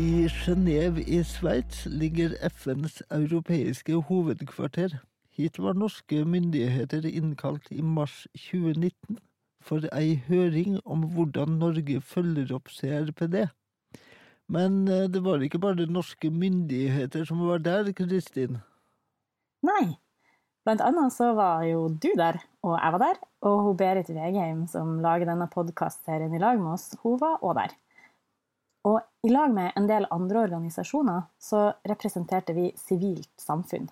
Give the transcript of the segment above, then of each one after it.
I Genéve i Sveits ligger FNs europeiske hovedkvarter. Hit var norske myndigheter innkalt i mars 2019 for ei høring om hvordan Norge følger opp CRPD. Men eh, det var ikke bare norske myndigheter som var der, Kristin. Nei. Blant annet så var jo du der, og jeg var der. Og hun Berit Vegheim, som lager denne podkastserien i lag med oss, hun var òg der. I lag med en del andre organisasjoner så representerte vi sivilt samfunn.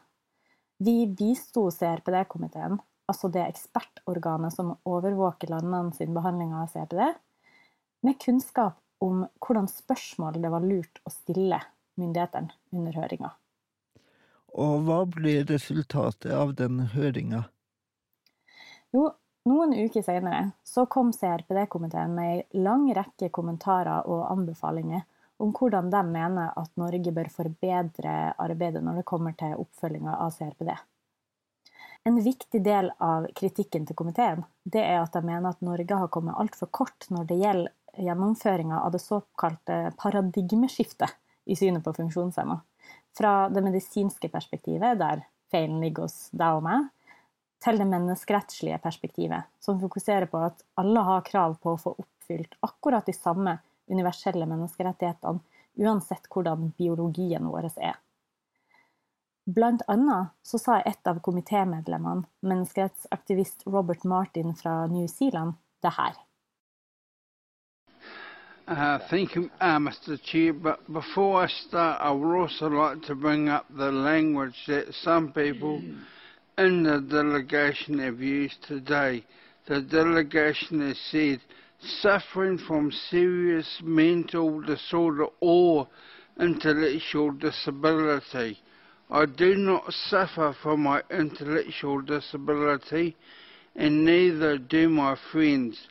Vi bisto CRPD-komiteen, altså det ekspertorganet som overvåker landene sin behandling av CRPD, med kunnskap om hvordan spørsmål det var lurt å stille myndighetene under høringa. Og hva ble resultatet av den høringa? Jo, noen uker senere så kom CRPD-komiteen med ei lang rekke kommentarer og anbefalinger om hvordan de mener at Norge bør forbedre arbeidet når det kommer til oppfølginga av CRPD. En viktig del av kritikken til komiteen det er at de mener at Norge har kommet altfor kort når det gjelder gjennomføringa av det såkalte paradigmeskiftet i synet på funksjonshemma. Fra det medisinske perspektivet, der feilen ligger hos deg og meg, til det menneskerettslige perspektivet, som fokuserer på at alle har krav på å få oppfylt akkurat de samme universelle menneskerettighetene, uansett hvordan biologien vår er. Blant annet så sa et av komitémedlemmene, menneskerettsaktivist Robert Martin fra New Zealand, det her. Uh, thank you, uh, Mr. Chair. But before I start, I would also like to bring up the language that some people in the delegation have used today. The delegation has said suffering from serious mental disorder or intellectual disability. I do not suffer from my intellectual disability, and neither do my friends.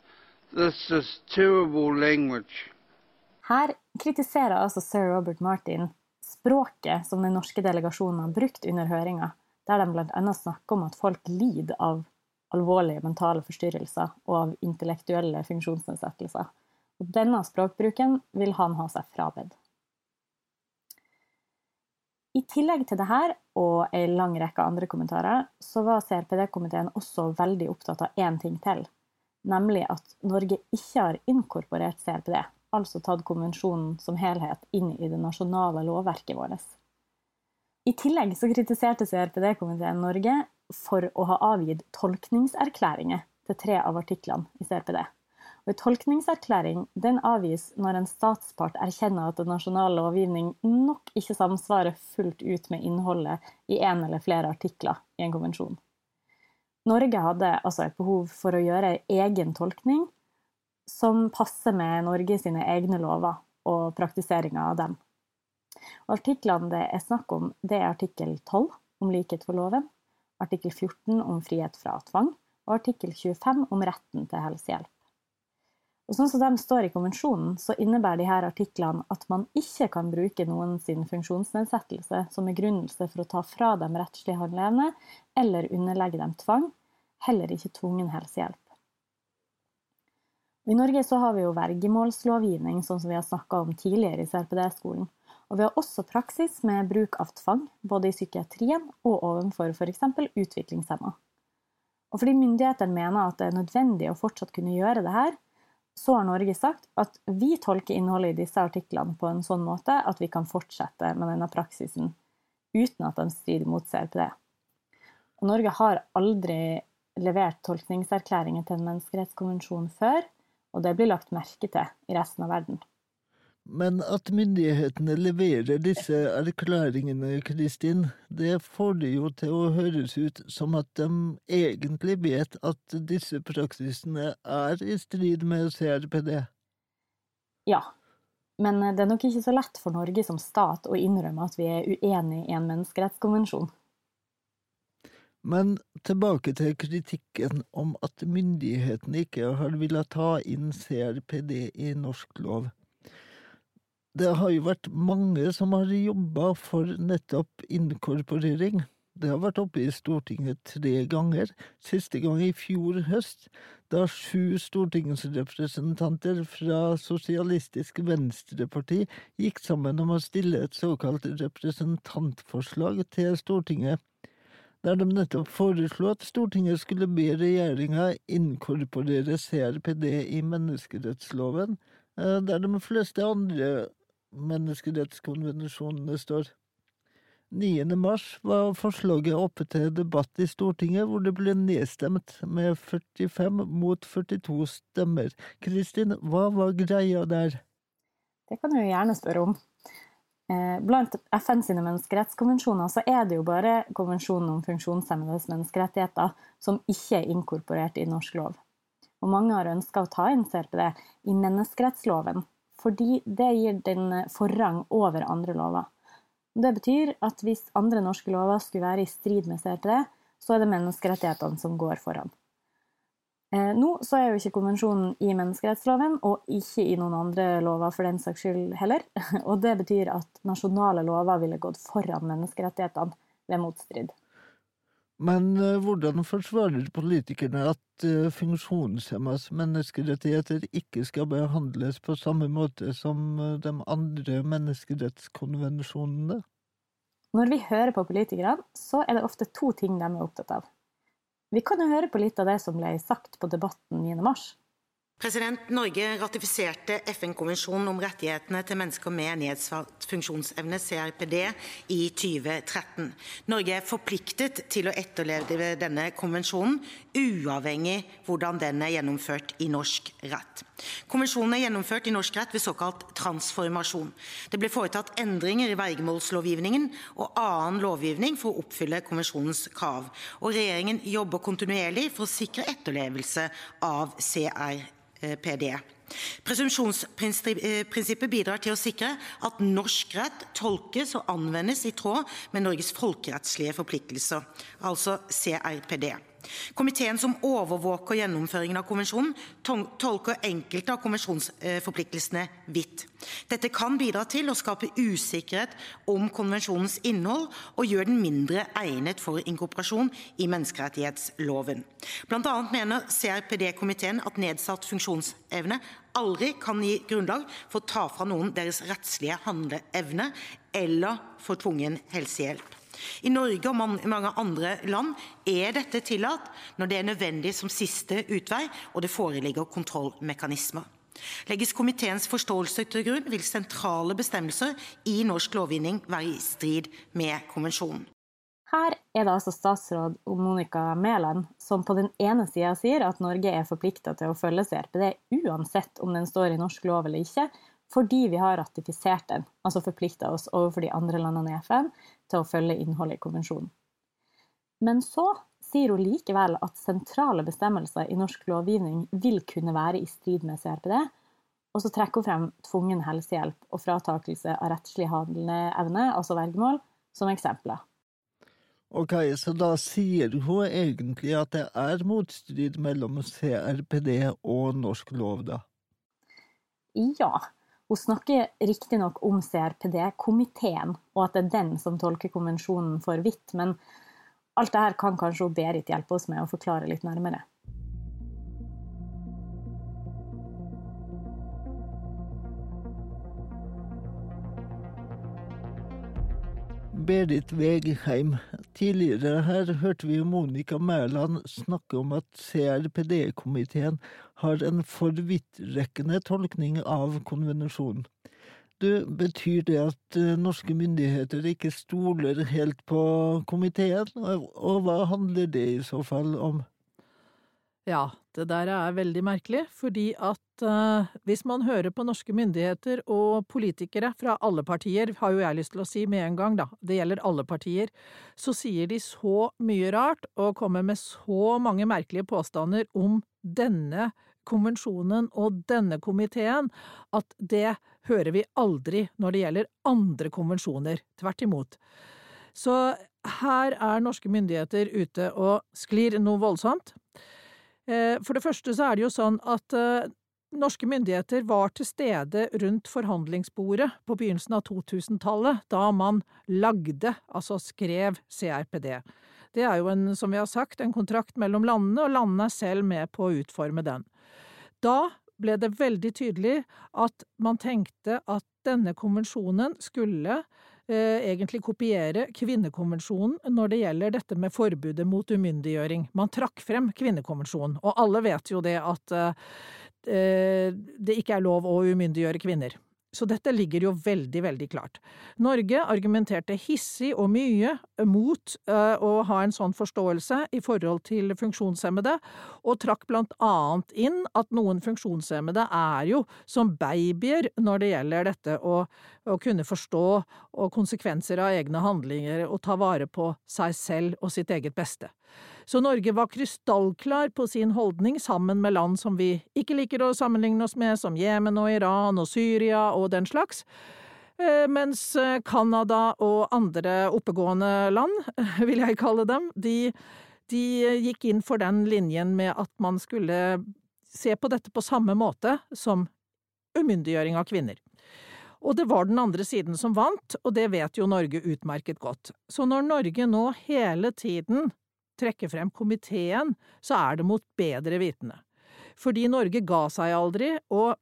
This is terrible language. Her kritiserer altså sir Robert Martin språket som den norske delegasjonen har brukt under høringa, der de bl.a. snakker om at folk lider av alvorlige mentale forstyrrelser og av intellektuelle funksjonsnedsettelser. Og denne språkbruken vil han ha seg frabedt. I tillegg til dette og en lang rekke andre kommentarer, så var CRPD-komiteen også veldig opptatt av én ting til nemlig at Norge ikke har inkorporert CRPD, altså tatt konvensjonen som helhet inn i det nasjonale lovverket vårt. I tillegg så kritiserte CRPD-komiteen Norge for å ha avgitt tolkningserklæringer til tre av artiklene i CRPD. Og en tolkningserklæring den avgis når en statspart erkjenner at den nasjonale lovgivning nok ikke samsvarer fullt ut med innholdet i en eller flere artikler i en konvensjon. Norge hadde altså et behov for å gjøre egen tolkning som passer med Norge sine egne lover og praktiseringa av dem. Artiklene det er snakk om, det er artikkel 12 om likhet for loven, artikkel 14 om frihet fra tvang og artikkel 25 om retten til helsehjelp. Og sånn som de står i konvensjonen, så innebærer de her artiklene at man ikke kan bruke noen sin funksjonsnedsettelse som begrunnelse for å ta fra dem rettslig handleevne eller underlegge dem tvang, heller ikke tvungen helsehjelp. I Norge så har vi jo vergemålslovgivning, sånn som vi har snakka om tidligere i CRPD-skolen. Og vi har også praksis med bruk av tvang, både i psykiatrien og overfor f.eks. utviklingshemma. Og fordi myndighetene mener at det er nødvendig å fortsatt kunne gjøre det her, så har Norge sagt at vi tolker innholdet i disse artiklene på en sånn måte at vi kan fortsette med denne praksisen uten at de strider mot CRPD. Og Norge har aldri levert tolkningserklæringer til en menneskerettskonvensjon før, og det blir lagt merke til i resten av verden. Men at myndighetene leverer disse erklæringene, Kristin, det får det jo til å høres ut som at de egentlig vet at disse praksisene er i strid med CRPD. Ja, men det er nok ikke så lett for Norge som stat å innrømme at vi er uenig i en menneskerettskonvensjon. Men tilbake til kritikken om at myndighetene ikke har villet ta inn CRPD i norsk lov. Det har jo vært mange som har jobba for nettopp inkorporering, Det har vært oppe i Stortinget tre ganger, siste gang i fjor høst, da sju stortingsrepresentanter fra Sosialistisk Venstreparti gikk sammen om å stille et såkalt representantforslag til Stortinget, der de nettopp foreslo at Stortinget skulle be regjeringa inkorporere CRPD i menneskerettsloven, eh, der de fleste andre menneskerettskonvensjonene står. 9. mars var forslaget oppe til debatt i Stortinget, hvor det ble nedstemt med 45 mot 42 stemmer. Kristin, hva var greia der? Det kan du gjerne spørre om. Eh, blant FN sine menneskerettskonvensjoner så er det jo bare konvensjonen om funksjonshemmedes menneskerettigheter som ikke er inkorporert i norsk lov. Og mange har ønska å ta inn CRPD i menneskerettsloven, fordi det gir den forrang over andre lover. Det betyr at hvis andre norske lover skulle være i strid med CRPD, så er det menneskerettighetene som går foran. Eh, nå så er jo ikke konvensjonen i menneskerettsloven, og ikke i noen andre lover for den saks skyld heller. Og det betyr at nasjonale lover ville gått foran menneskerettighetene ved motstrid. Men uh, hvordan forsvarer politikerne at uh, funksjonshemmas menneskerettigheter ikke skal behandles på samme måte som uh, de andre menneskerettskonvensjonene? Når vi hører på politikerne, så er det ofte to ting de er opptatt av. Vi kan jo høre på litt av det som ble sagt på Debatten 9. mars. President, Norge ratifiserte FN-konvensjonen om rettighetene til mennesker med nedsatt funksjonsevne, CRPD, i 2013. Norge er forpliktet til å etterleve denne konvensjonen, uavhengig hvordan den er gjennomført i norsk rett. Konvensjonen er gjennomført i norsk rett ved såkalt transformasjon. Det ble foretatt endringer i vergemålslovgivningen og annen lovgivning for å oppfylle konvensjonens krav, regjeringen jobber kontinuerlig for å sikre etterlevelse av CRPD. PD. Presumpsjonsprinsippet bidrar til å sikre at norsk rett tolkes og anvendes i tråd med Norges folkerettslige forpliktelser, altså CRPD. Komiteen som overvåker gjennomføringen av konvensjonen, tolker enkelte av konvensjonsforpliktelsene vidt. Dette kan bidra til å skape usikkerhet om konvensjonens innhold og gjøre den mindre egnet for inkorporasjon i menneskerettighetsloven. Blant annet mener CRPD-komiteen at nedsatt funksjonsevne aldri kan gi grunnlag for å ta fra noen deres rettslige handleevne eller for tvungen helsehjelp. I Norge og mange andre land er dette tillatt når det er nødvendig som siste utvei og det foreligger kontrollmekanismer. Legges komiteens forståelse til grunn, vil sentrale bestemmelser i norsk lovgivning være i strid med konvensjonen. Her er det altså statsråd Monica Mæland som på den ene sida sier at Norge er forplikta til å følge CRPD uansett om den står i norsk lov eller ikke, fordi vi har ratifisert den, altså forplikta oss overfor de andre landene i FN til å følge innholdet i konvensjonen. Men så sier hun likevel at sentrale bestemmelser i norsk lovgivning vil kunne være i strid med CRPD, og så trekker hun frem tvungen helsehjelp og fratakelse av rettslig handleevne, altså vergemål, som eksempler. Ok, så da sier hun egentlig at det er motstrid mellom CRPD og norsk lov, da? Ja, hun snakker riktignok om CRPD-komiteen, og at det er den som tolker konvensjonen for vidt, men alt dette kan kanskje Berit hjelpe oss med å forklare litt nærmere. Berit Vegheim. Tidligere her hørte vi Monica Mæland snakke om at CRPD-komiteen har en for vidtrekkende tolkning av konvensjonen. Du, betyr det at uh, norske myndigheter ikke stoler helt på komiteen, og hva handler det i så fall om? Ja, det der er veldig merkelig, fordi at uh, hvis man hører på norske myndigheter og politikere fra alle partier, har jo jeg lyst til å si med en gang, da, det gjelder alle partier, så sier de så mye rart og kommer med så mange merkelige påstander om denne konvensjonen og denne komiteen, at det hører vi aldri når det gjelder andre konvensjoner, tvert imot. Så her er norske myndigheter ute og sklir noe voldsomt. Eh, for det første så er det jo sånn at eh, norske myndigheter var til stede rundt forhandlingsbordet på begynnelsen av 2000-tallet, da man lagde, altså skrev, CRPD. Det er jo en, som vi har sagt, en kontrakt mellom landene, og landene er selv med på å utforme den. Da ble det veldig tydelig at man tenkte at denne konvensjonen skulle egentlig kopiere kvinnekonvensjonen når det gjelder dette med forbudet mot umyndiggjøring. Man trakk frem kvinnekonvensjonen, og alle vet jo det at eh, Eh, det ikke er lov å umyndiggjøre kvinner. Så dette ligger jo veldig, veldig klart. Norge argumenterte hissig og mye mot uh, å ha en sånn forståelse i forhold til funksjonshemmede, og trakk blant annet inn at noen funksjonshemmede er jo som babyer når det gjelder dette å, å kunne forstå og konsekvenser av egne handlinger og ta vare på seg selv og sitt eget beste. Så Norge var krystallklar på sin holdning sammen med land som vi ikke liker å sammenligne oss med, som Jemen og Iran og Syria og den slags. Eh, mens eh, Canada og andre oppegående land, vil jeg kalle dem, de, de gikk inn for den linjen med at man skulle se på dette på samme måte som umyndiggjøring av kvinner. Og det var den andre siden som vant, og det vet jo Norge utmerket godt. Så når Norge nå hele tiden trekke frem komiteen, så er det mot bedre vitende. Fordi Norge ga seg aldri, og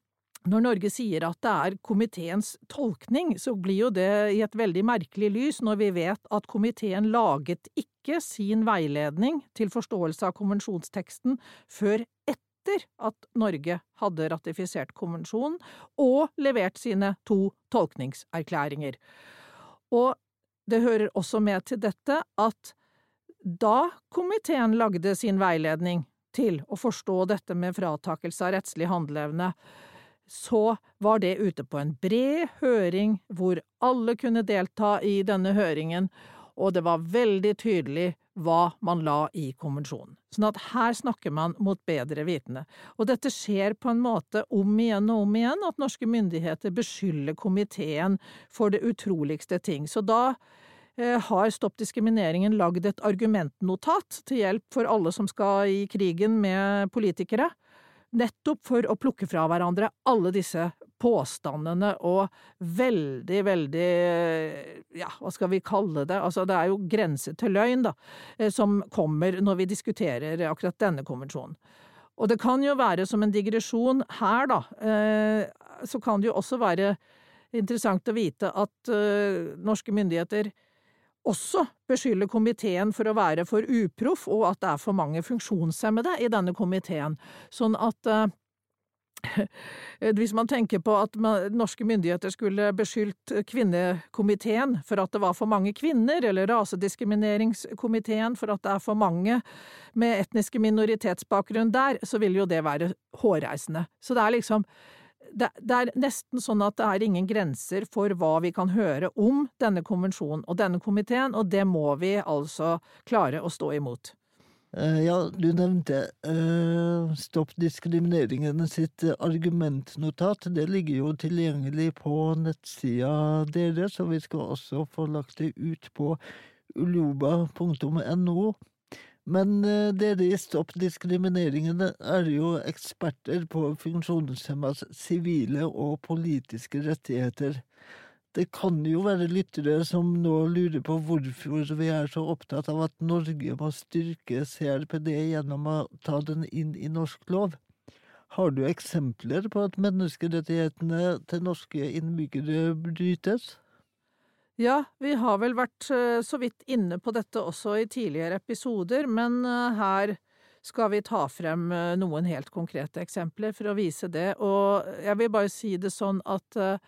når Norge sier at det er komiteens tolkning, så blir jo det i et veldig merkelig lys når vi vet at komiteen laget ikke sin veiledning til forståelse av konvensjonsteksten før etter at Norge hadde ratifisert konvensjonen og levert sine to tolkningserklæringer. Og det hører også med til dette at da komiteen lagde sin veiledning til å forstå dette med fratakelse av rettslig handleevne, så var det ute på en bred høring hvor alle kunne delta i denne høringen, og det var veldig tydelig hva man la i konvensjonen. Sånn at her snakker man mot bedre vitende. Og dette skjer på en måte om igjen og om igjen, at norske myndigheter beskylder komiteen for det utroligste ting. Så da har Stopp diskrimineringen lagd et argumentnotat til hjelp for alle som skal i krigen med politikere, nettopp for å plukke fra hverandre alle disse påstandene og veldig, veldig ja, hva skal vi kalle det, altså det er jo grense til løgn, da, eh, som kommer når vi diskuterer akkurat denne konvensjonen. Og det kan jo være som en digresjon her, da, eh, så kan det jo også være interessant å vite at norske myndigheter også beskylder komiteen for å være for uproff, og at det er for mange funksjonshemmede i denne komiteen. Sånn at uh, hvis man tenker på at norske myndigheter skulle beskyldt kvinnekomiteen for at det var for mange kvinner, eller rasediskrimineringskomiteen for at det er for mange med etniske minoritetsbakgrunn der, så vil jo det være hårreisende. Så det er liksom det, det, er nesten sånn at det er ingen grenser for hva vi kan høre om denne konvensjonen og denne komiteen, og det må vi altså klare å stå imot. Eh, ja, du nevnte uh, Stopp diskrimineringen sitt argumentnotat. Det ligger jo tilgjengelig på nettsida deres, og vi skal også få lagt det ut på uloba.no. Men uh, dere i Stopp diskrimineringen er jo eksperter på funksjonshemmas sivile og politiske rettigheter. Det kan jo være lyttere som nå lurer på hvorfor vi er så opptatt av at Norge må styrke CRPD gjennom å ta den inn i norsk lov. Har du eksempler på at menneskerettighetene til norske innbyggere brytes? Ja, vi har vel vært eh, så vidt inne på dette også i tidligere episoder, men eh, her skal vi ta frem eh, noen helt konkrete eksempler for å vise det. Og jeg vil bare si det sånn at eh,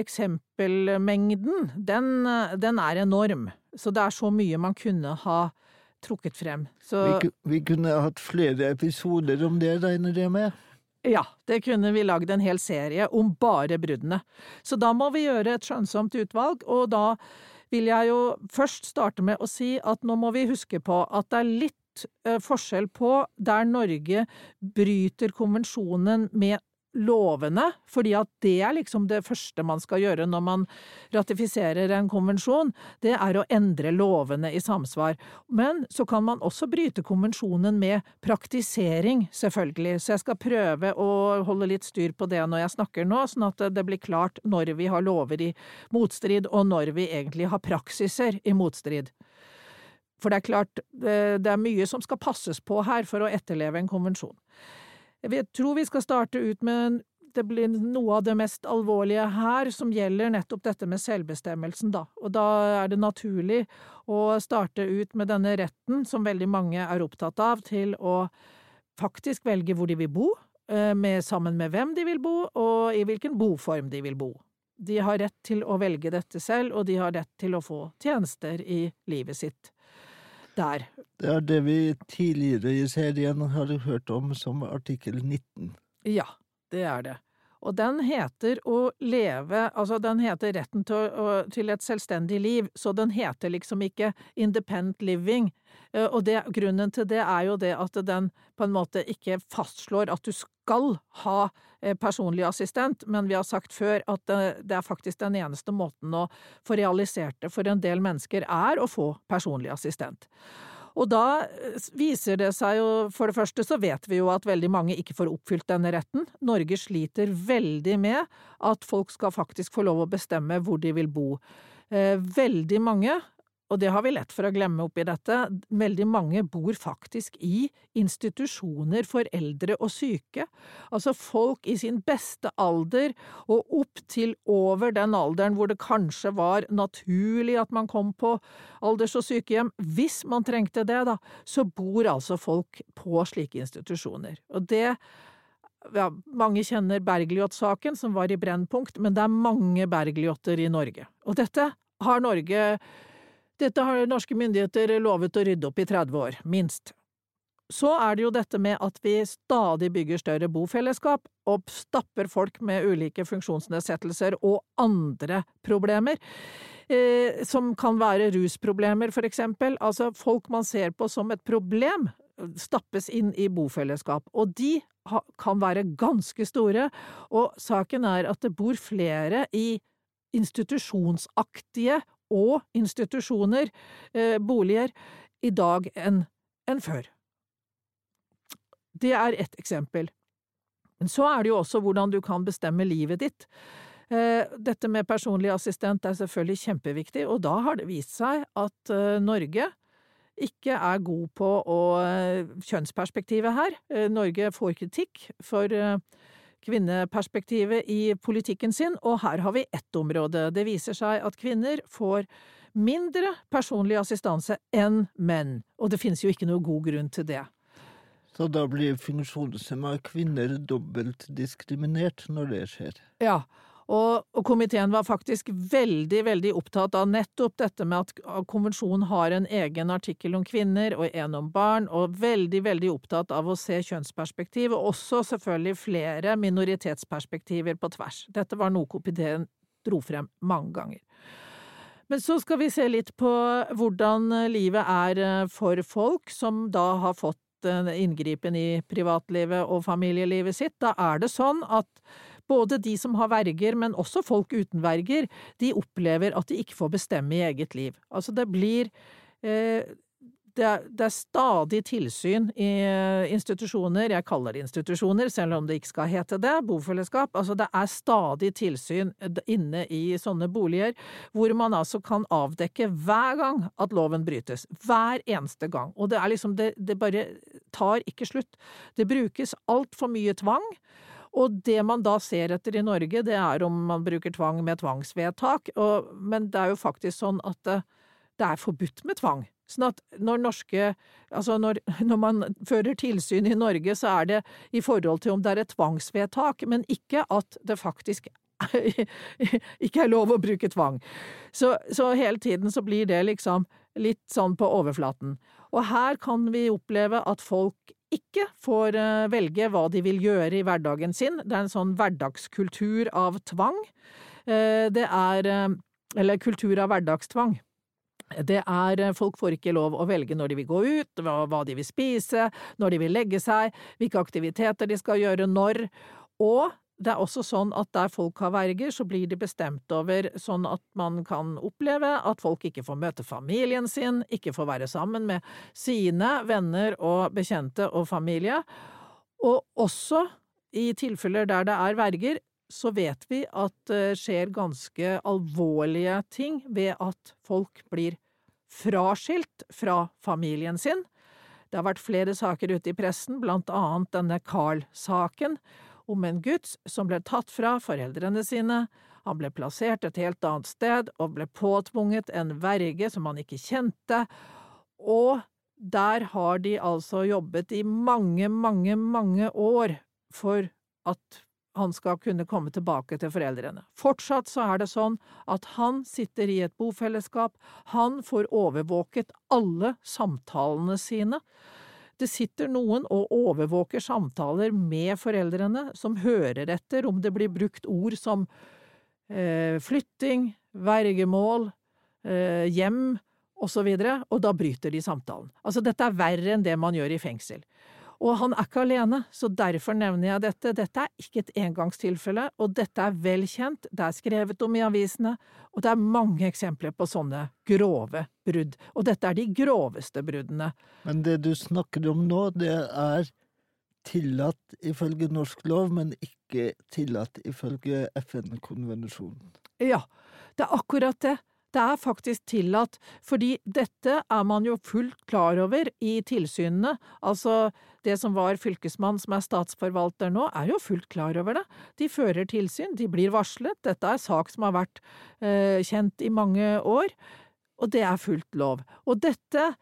eksempelmengden, den, den, er enorm. Så det er så mye man kunne ha trukket frem. Så, vi, vi kunne hatt flere episoder om det, regner jeg med? Ja, det kunne vi lagd en hel serie om bare bruddene. Så da må vi gjøre et skjønnsomt utvalg, og da vil jeg jo først starte med å si at nå må vi huske på at det er litt eh, forskjell på der Norge bryter konvensjonen med lovene, fordi at det er liksom det første man skal gjøre når man ratifiserer en konvensjon, det er å endre lovene i samsvar. Men så kan man også bryte konvensjonen med praktisering, selvfølgelig, så jeg skal prøve å holde litt styr på det når jeg snakker nå, sånn at det blir klart når vi har lover i motstrid, og når vi egentlig har praksiser i motstrid. For det er klart, det er mye som skal passes på her for å etterleve en konvensjon. Jeg tror vi skal starte ut med det blir noe av det mest alvorlige her, som gjelder nettopp dette med selvbestemmelsen, da. Og da er det naturlig å starte ut med denne retten, som veldig mange er opptatt av, til å faktisk velge hvor de vil bo, eh, med, sammen med hvem de vil bo, og i hvilken boform de vil bo. De har rett til å velge dette selv, og de har rett til å få tjenester i livet sitt der. Det er det vi tidligere i serien har hørt om som artikkel 19. Ja, det er det. Og den heter å leve Altså, den heter retten til, å, til et selvstendig liv, så den heter liksom ikke independent living. Eh, og det, grunnen til det er jo det at den på en måte ikke fastslår at du skal ha eh, personlig assistent, men vi har sagt før at det, det er faktisk den eneste måten å få realisert det for en del mennesker, er å få personlig assistent. Og da eh, viser det seg jo, for det første så vet vi jo at veldig mange ikke får oppfylt denne retten. Norge sliter veldig med at folk skal faktisk få lov å bestemme hvor de vil bo. Eh, veldig mange og det har vi lett for å glemme oppi dette, veldig mange bor faktisk i institusjoner for eldre og syke, altså folk i sin beste alder og opp til over den alderen hvor det kanskje var naturlig at man kom på alders- og sykehjem, hvis man trengte det, da, så bor altså folk på slike institusjoner. Og det ja, mange kjenner Bergljot-saken, som var i Brennpunkt, men det er mange Bergljotter i Norge. Og dette har Norge dette har norske myndigheter lovet å rydde opp i 30 år, minst. Så er det jo dette med at vi stadig bygger større bofellesskap og stapper folk med ulike funksjonsnedsettelser og andre problemer, eh, som kan være rusproblemer, for eksempel. Altså folk man ser på som et problem, stappes inn i bofellesskap, og de kan være ganske store, og saken er at det bor flere i institusjonsaktige og institusjoner, eh, boliger, i dag enn en før. Det er ett eksempel. Men så er det jo også hvordan du kan bestemme livet ditt. Eh, dette med personlig assistent er selvfølgelig kjempeviktig, og da har det vist seg at eh, Norge ikke er god på å kjønnsperspektivet her. Norge får kritikk for kvinneperspektivet i politikken sin, og her har vi ett område. Det viser seg at kvinner får mindre personlig assistanse enn menn, og det finnes jo ikke noe god grunn til det. Så da blir funksjonshemma kvinner dobbelt diskriminert når det skjer? Ja, og, og, komiteen var faktisk veldig, veldig opptatt av nettopp dette med at konvensjonen har en egen artikkel om kvinner og en om barn, og veldig, veldig opptatt av å se kjønnsperspektiv, og også selvfølgelig flere minoritetsperspektiver på tvers. Dette var noe komiteen dro frem mange ganger. Men så skal vi se litt på hvordan livet er eh, for folk som da har fått inngripen i privatlivet og familielivet sitt. Da er det sånn at både de som har verger, men også folk uten verger, de opplever at de ikke får bestemme i eget liv. Altså det blir eh, det, er, det er, stadig tilsyn i eh, institusjoner, jeg kaller det institusjoner, selv om det ikke skal hete det, bofellesskap. Altså det er stadig tilsyn inne i sånne boliger, hvor man altså kan avdekke hver gang at loven brytes. Hver eneste gang. Og det er liksom, det, det bare tar ikke slutt. Det brukes altfor mye tvang. Og det man da ser etter i Norge, det er om man bruker tvang med tvangsvedtak, og, men det er jo faktisk sånn at det, det er forbudt med tvang. Sånn at når norske Altså når, når, man fører tilsyn i Norge, så er det i forhold til om det er et tvangsvedtak, men ikke at det faktisk ikke er lov å bruke tvang. Så, så hele tiden så blir det liksom litt sånn på overflaten. Og her kan vi oppleve at folk ikke får eh, velge hva de vil gjøre i hverdagen sin. Det er en sånn hverdagskultur av tvang. Eh, det er eh, Eller kultur av hverdagstvang. Det er Folk får ikke lov å velge når de vil gå ut, hva de vil spise, når de vil legge seg, hvilke aktiviteter de skal gjøre når. Og det er også sånn at der folk har verger, så blir de bestemt over sånn at man kan oppleve at folk ikke får møte familien sin, ikke får være sammen med sine venner og bekjente og familie. Og også i tilfeller der det er verger, så vet vi at det skjer ganske alvorlige ting ved at folk blir fraskilt fra familien sin. Det har vært flere saker ute i pressen, blant annet denne Carl-saken, om en gutt som ble tatt fra foreldrene sine. Han ble plassert et helt annet sted og ble påtvunget en verge som han ikke kjente, og der har de altså jobbet i mange, mange, mange år for at han skal kunne komme tilbake til foreldrene. Fortsatt så er det sånn at han sitter i et bofellesskap, han får overvåket alle samtalene sine. Det sitter noen og overvåker samtaler med foreldrene, som hører etter om det blir brukt ord som eh, flytting, vergemål, eh, hjem osv., og, så og da bryter de samtalen. Altså, dette er verre enn det man gjør i fengsel. Og han er ikke alene, så derfor nevner jeg dette. Dette er ikke et engangstilfelle, og dette er vel kjent, det er skrevet om i avisene, og det er mange eksempler på sånne grove brudd. Og dette er de groveste bruddene. Men det du snakker om nå, det er tillatt ifølge norsk lov, men ikke tillatt ifølge FN-konvensjonen. Ja, det er akkurat det. Det er faktisk tillatt, fordi dette er man jo fullt klar over i tilsynene. Altså, det som var fylkesmann som er statsforvalter nå, er jo fullt klar over det. De fører tilsyn, de blir varslet, dette er sak som har vært eh, kjent i mange år, og det er fullt lov. Og dette,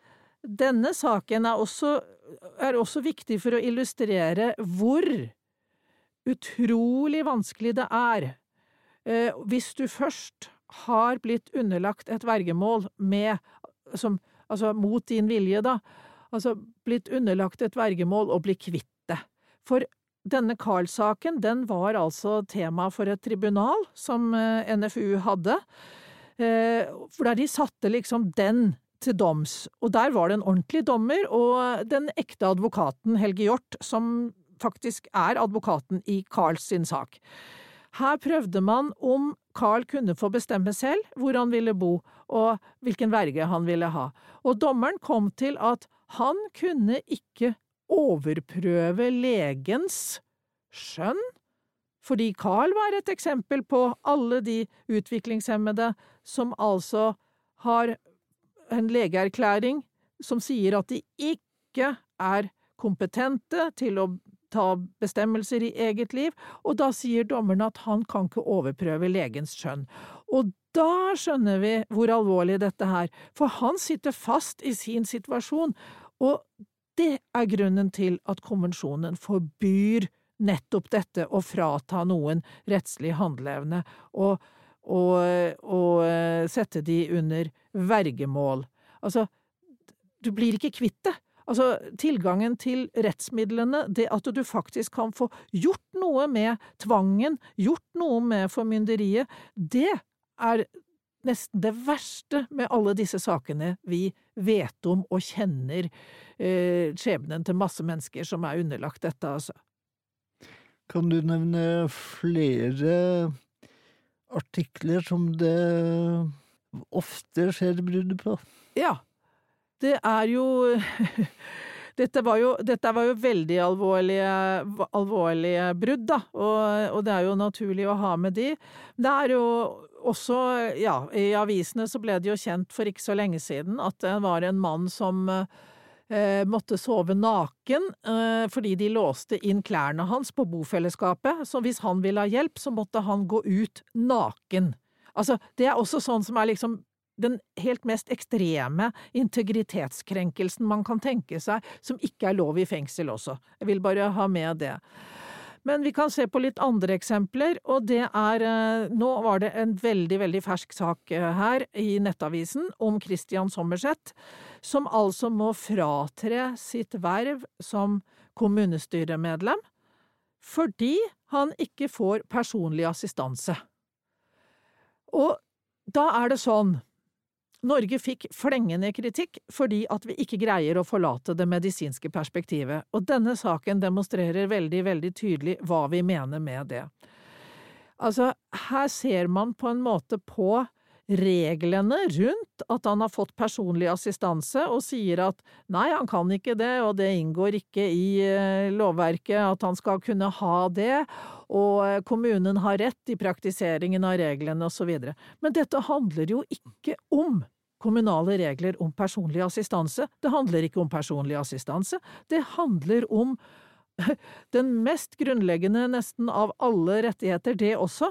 denne saken er også, er også viktig for å illustrere hvor utrolig vanskelig det er eh, hvis du først har blitt underlagt et vergemål med, som, altså mot din vilje, da, altså blitt underlagt et vergemål og bli kvitt det. For denne Carl-saken, den var altså tema for et tribunal som eh, NFU hadde, eh, for der de satte liksom den til doms, og der var det en ordentlig dommer og den ekte advokaten Helge Hjort, som faktisk er advokaten i Carls sin sak. Her prøvde man om Carl kunne få bestemme selv hvor han ville bo og hvilken verge han ville ha, og dommeren kom til at han kunne ikke overprøve legens skjønn, fordi Carl var et eksempel på alle de utviklingshemmede som altså har en legeerklæring som sier at de ikke er kompetente til å ta bestemmelser i eget liv, og da sier dommeren at han kan ikke overprøve legens skjønn. Og da skjønner vi hvor alvorlig dette er, for han sitter fast i sin situasjon, og det er grunnen til at konvensjonen forbyr nettopp dette å frata noen rettslig handleevne og, og, og eh, sette de under vergemål. Altså, du blir ikke kvitt det. Altså, tilgangen til rettsmidlene, det at du faktisk kan få gjort noe med tvangen, gjort noe med formynderiet, det er nesten det verste med alle disse sakene vi vet om og kjenner eh, skjebnen til masse mennesker som er underlagt dette, altså. Kan du nevne flere artikler som det ofte skjer brudd på? Ja, det er jo dette var jo, dette var jo veldig alvorlige, alvorlige brudd, da, og, og, det er jo naturlig å ha med de. Det er jo også, ja, i avisene så ble det jo kjent for ikke så lenge siden at det var en mann som eh, måtte sove naken eh, fordi de låste inn klærne hans på bofellesskapet, så hvis han ville ha hjelp, så måtte han gå ut naken. Altså, det er også sånn som er liksom den helt mest ekstreme integritetskrenkelsen man kan tenke seg, som ikke er lov i fengsel også. Jeg vil bare ha med det. Men vi kan se på litt andre eksempler, og det er eh, Nå var det en veldig, veldig fersk sak eh, her i Nettavisen om Christian Sommerseth, som altså må fratre sitt verv som kommunestyremedlem fordi han ikke får personlig assistanse. Og da er det sånn Norge fikk flengende kritikk fordi at vi ikke greier å forlate det medisinske perspektivet, og denne saken demonstrerer veldig, veldig tydelig hva vi mener med det. Altså, her ser man på en måte på reglene rundt at han har fått personlig assistanse, og sier at nei, han kan ikke det, og det inngår ikke i eh, lovverket at han skal kunne ha det, og eh, kommunen har rett i praktiseringen av reglene osv. Men dette handler jo ikke om kommunale regler om personlig assistanse, det handler ikke om personlig assistanse, det handler om den mest grunnleggende nesten av alle rettigheter, det også,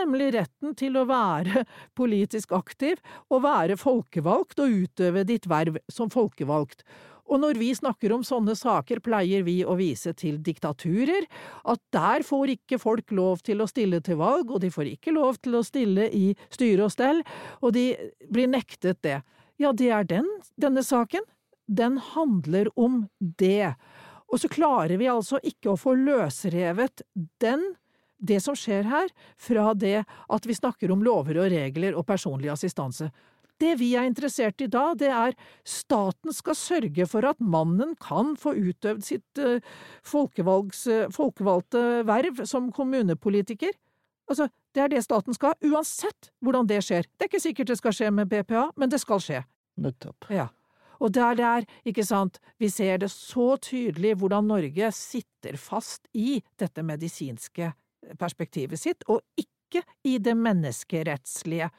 nemlig retten til å være politisk aktiv og være folkevalgt og utøve ditt verv som folkevalgt. Og når vi snakker om sånne saker, pleier vi å vise til diktaturer, at der får ikke folk lov til å stille til valg, og de får ikke lov til å stille i styre og stell, og de blir nektet det. Ja, det er den, denne saken. Den handler om det. Og så klarer vi altså ikke å få løsrevet den, det som skjer her, fra det at vi snakker om lover og regler og personlig assistanse. Det vi er interessert i da, det er staten skal sørge for at mannen kan få utøvd sitt uh, folkevalgte verv som kommunepolitiker. Altså, det er det staten skal, uansett hvordan det skjer. Det er ikke sikkert det skal skje med BPA, men det skal skje. Nettopp. Ja. Og der der, ikke sant, vi ser det så tydelig hvordan Norge sitter fast i dette medisinske perspektivet sitt, og ikke i det menneskerettslige.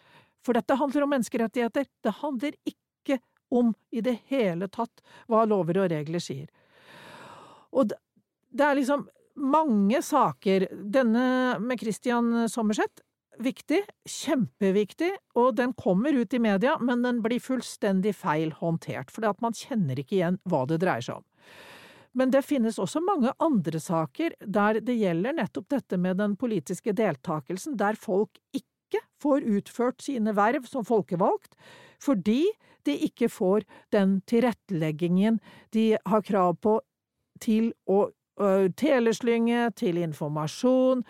For dette handler om menneskerettigheter, det handler ikke om i det hele tatt hva lover og regler sier. Og det er liksom mange saker, denne med Christian Sommerseth, viktig, kjempeviktig, og den kommer ut i media, men den blir fullstendig feil håndtert, fordi at man kjenner ikke igjen hva det dreier seg om. Men det finnes også mange andre saker der det gjelder nettopp dette med den politiske deltakelsen, der folk ikke får utført sine verv som folkevalgt, fordi de ikke får den tilretteleggingen de har krav på til å teleslynge, til informasjon,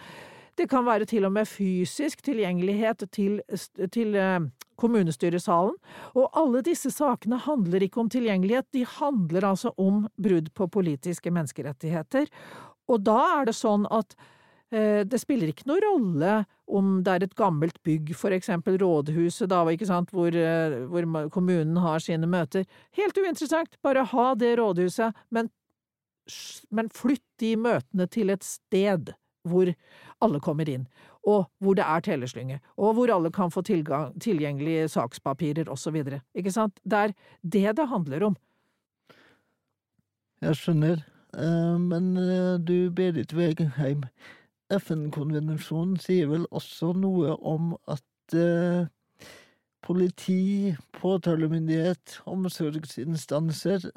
det kan være til og med fysisk tilgjengelighet til, til eh, kommunestyresalen. Og alle disse sakene handler ikke om tilgjengelighet, de handler altså om brudd på politiske menneskerettigheter. Og da er det sånn at eh, det spiller ikke noen rolle om det er et gammelt bygg, for eksempel rådhuset, da, hvor, eh, hvor kommunen har sine møter. Helt uinteressant, bare ha det rådhuset, men, men flytt de møtene til et sted hvor alle kommer inn, og hvor det er teleslynge, og hvor alle kan få tilgang, tilgjengelige sakspapirer osv. Ikke sant? Det er det det handler om. Jeg skjønner, eh, men eh, du Berit Wegenheim, FN-konvensjonen sier vel også noe om at eh, politi, påtalemyndighet, omsorgsinstanser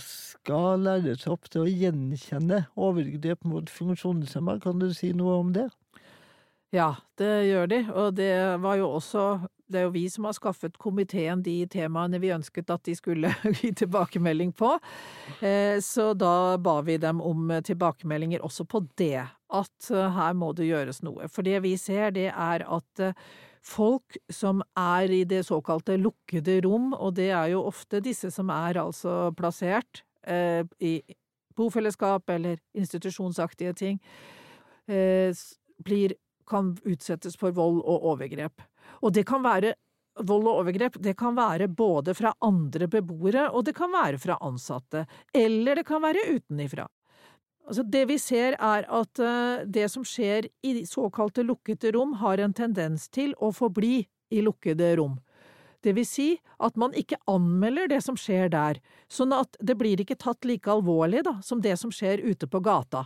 skal læres opp til å gjenkjenne overgrep mot funksjonshemma. Kan du si noe om det? Ja, det gjør de, og det var jo også det er jo vi som har skaffet komiteen de temaene vi ønsket at de skulle gi tilbakemelding på. Eh, så da ba vi dem om tilbakemeldinger også på det, at eh, her må det gjøres noe. For det vi ser, det er at eh, folk som er i det såkalte lukkede rom, og det er jo ofte disse som er altså plassert eh, i bofellesskap eller institusjonsaktige ting, eh, blir, kan utsettes for vold og overgrep. Og det kan være Vold og overgrep det kan være både fra andre beboere, og det kan være fra ansatte, eller det kan være utenifra. Altså det vi ser er at uh, det som skjer i såkalte lukkede rom, har en tendens til å forbli i lukkede rom. Det vil si at man ikke anmelder det som skjer der, sånn at det blir ikke tatt like alvorlig da, som det som skjer ute på gata.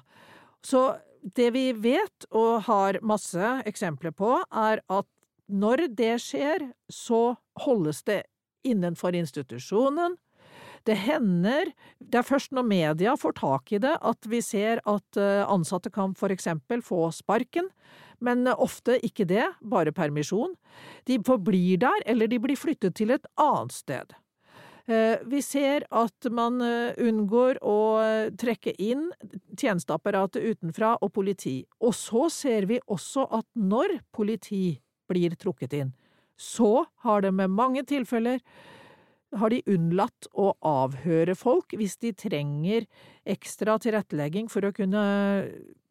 Så det vi vet, og har masse eksempler på, er at når det skjer, så holdes det innenfor institusjonen, det hender, det er først når media får tak i det at vi ser at eh, ansatte kan for eksempel få sparken, men ofte ikke det, bare permisjon. De forblir der, eller de blir flyttet til et annet sted. Eh, vi ser at man eh, unngår å trekke inn tjenesteapparatet utenfra og politi, og så ser vi også at når politi blir trukket inn, så har det med mange tilfeller har de unnlatt å avhøre folk hvis de trenger ekstra tilrettelegging for å kunne,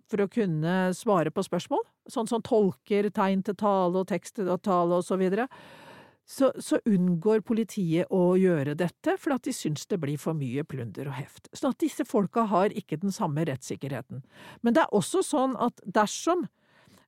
for å kunne svare på spørsmål, sånn som tolker, tegn til tale og tekst til tale og så videre. Så, så, unngår politiet å gjøre dette, for at de syns det blir for mye plunder og heft. Sånn at disse folka har ikke den samme rettssikkerheten. Men det er også sånn at dersom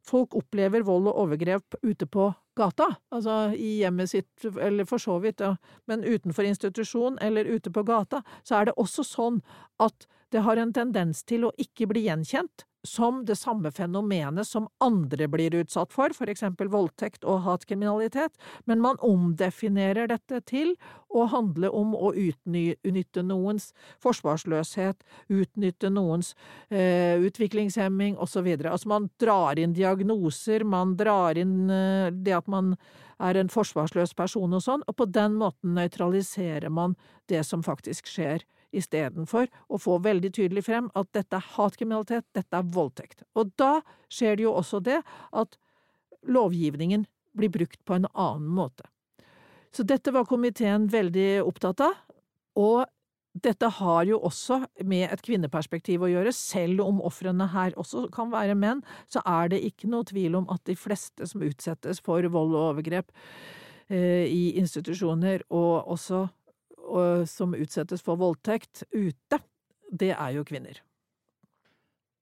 folk opplever vold og overgrep ute på gata, altså i hjemmet sitt, eller for så vidt, ja, men utenfor institusjon eller ute på gata, så er det også sånn at det har en tendens til å ikke bli gjenkjent som det samme fenomenet som andre blir utsatt for, for eksempel voldtekt og hatkriminalitet, men man omdefinerer dette til å handle om å utnytte noens forsvarsløshet, utnytte noens eh, utviklingshemming osv. Altså man drar inn diagnoser, man drar inn eh, det at man er en forsvarsløs person og sånn, og på den måten nøytraliserer man det som faktisk skjer istedenfor å få veldig tydelig frem at dette er hatkriminalitet, dette er voldtekt. Og da skjer det jo også det at lovgivningen blir brukt på en annen måte. Så dette var komiteen veldig opptatt av, og dette har jo også med et kvinneperspektiv å gjøre. Selv om ofrene her også kan være menn, så er det ikke noe tvil om at de fleste som utsettes for vold og overgrep eh, i institusjoner, og også som utsettes for voldtekt ute, det er jo kvinner.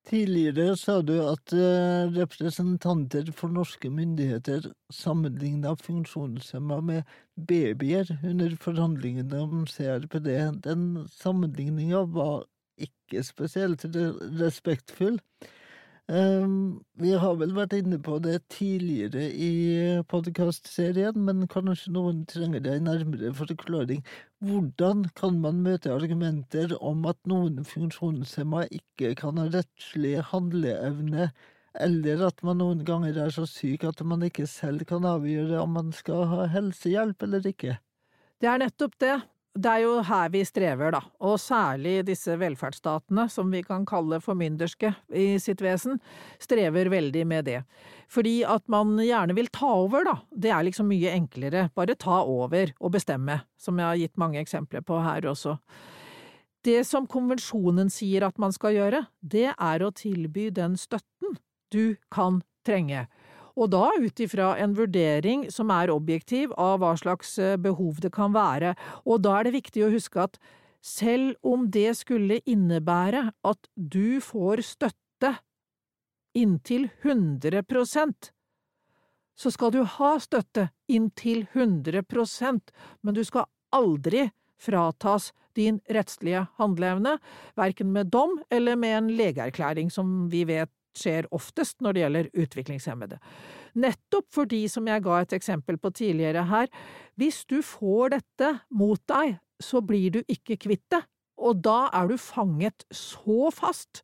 Tidligere sa du at eh, representanter for norske myndigheter sammenligna funksjonshemma med babyer under forhandlingene om CRPD. Den sammenligninga var ikke spesielt respektfull. Um, vi har vel vært inne på det tidligere i podkastserien, men kanskje noen trenger en nærmere forklaring. Hvordan kan man møte argumenter om at noen funksjonshemma ikke kan ha rettslig handleevne, eller at man noen ganger er så syk at man ikke selv kan avgjøre om man skal ha helsehjelp eller ikke? Det er nettopp det det er jo her vi strever, da, og særlig disse velferdsstatene, som vi kan kalle formynderske i sitt vesen, strever veldig med det. Fordi at man gjerne vil ta over, da, det er liksom mye enklere, bare ta over og bestemme, som jeg har gitt mange eksempler på her også. Det som konvensjonen sier at man skal gjøre, det er å tilby den støtten du kan trenge og da ut ifra en vurdering som er objektiv av hva slags eh, behov det kan være, og da er det viktig å huske at selv om det skulle innebære at du får støtte inntil 100% så skal du ha støtte inntil 100% men du skal aldri fratas din rettslige handleevne, verken med dom eller med en legeerklæring, som vi vet skjer oftest når det gjelder utviklingshemmede. Nettopp fordi, som jeg ga et eksempel på tidligere her, hvis du får dette mot deg, så blir du ikke kvitt det, og da er du fanget så fast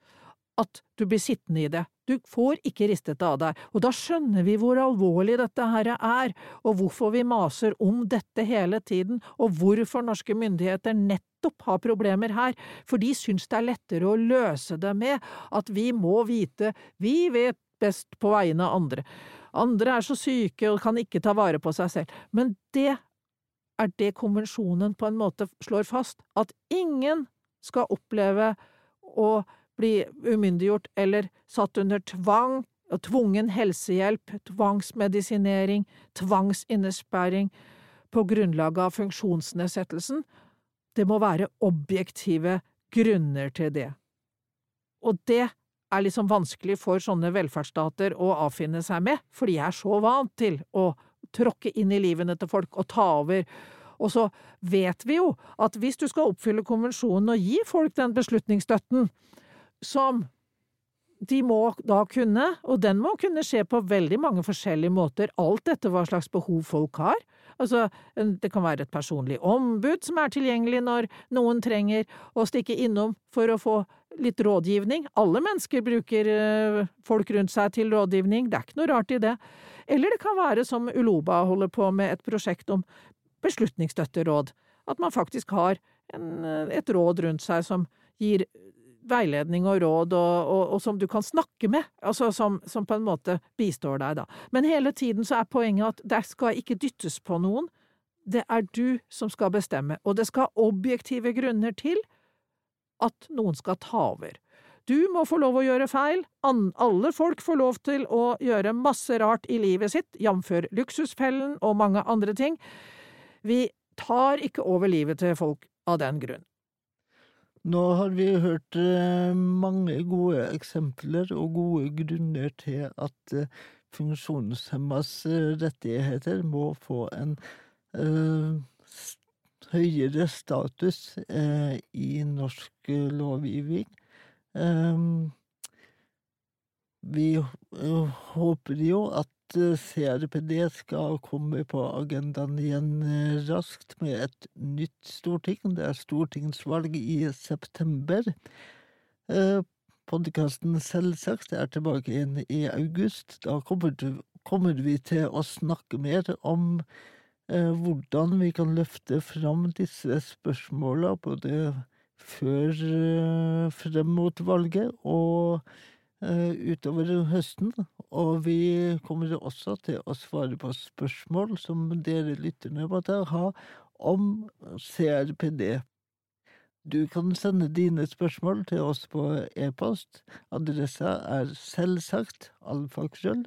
at du blir sittende i det. Du får ikke ristet det av deg, og da skjønner vi hvor alvorlig dette her er, og hvorfor vi maser om dette hele tiden, og hvorfor norske myndigheter nettopp har problemer her, for de syns det er lettere å løse det med at vi må vite, vi vet best på vegne av andre. Andre er så syke og kan ikke ta vare på seg selv. Men det er det konvensjonen på en måte slår fast, at ingen skal oppleve å bli umyndiggjort eller satt under tvang, tvungen helsehjelp, tvangsmedisinering, tvangsinnesperring på grunnlag av funksjonsnedsettelsen, det må være objektive grunner til det. Og det er liksom vanskelig for sånne velferdsstater å avfinne seg med, for de er så vant til å tråkke inn i livene til folk og ta over. Og så vet vi jo at hvis du skal oppfylle konvensjonen og gi folk den beslutningsstøtten som de må da kunne, og den må kunne skje på veldig mange forskjellige måter, alt etter hva slags behov folk har, Altså, det kan være et personlig ombud som er tilgjengelig når noen trenger å stikke innom for å få litt rådgivning. Alle mennesker bruker eh, folk rundt seg til rådgivning, det er ikke noe rart i det. Eller det kan være som Uloba holder på med et prosjekt om beslutningsstøtteråd, at man faktisk har en, eh, et råd rundt seg som gir veiledning og råd, og, og, og som du kan snakke med, altså som, som, på en måte bistår deg, da. Men hele tiden så er poenget at det skal ikke dyttes på noen, det er du som skal bestemme, og det skal objektive grunner til at noen skal ta over. Du må få lov å gjøre feil, alle folk får lov til å gjøre masse rart i livet sitt, jf. luksusfellen og mange andre ting. Vi tar ikke over livet til folk av den grunn. Nå har vi hørt eh, mange gode eksempler og gode grunner til at eh, funksjonshemmas eh, rettigheter må få en uh, høyere status uh, i norsk lovgivning. Um, vi håper jo at CRPD skal komme på agendaen igjen eh, raskt med et nytt storting. Det er stortingsvalg i september. Eh, Podkasten Selvsagt er tilbake igjen i august. Da kommer vi til å snakke mer om eh, hvordan vi kan løfte fram disse spørsmåla både før frem mot valget og utover høsten, og vi kommer også til å svare på spørsmål som dere lytterne måtte ha om CRPD. Du kan sende dine spørsmål til oss på e-post. Adressa er selvsagt alfakrøll.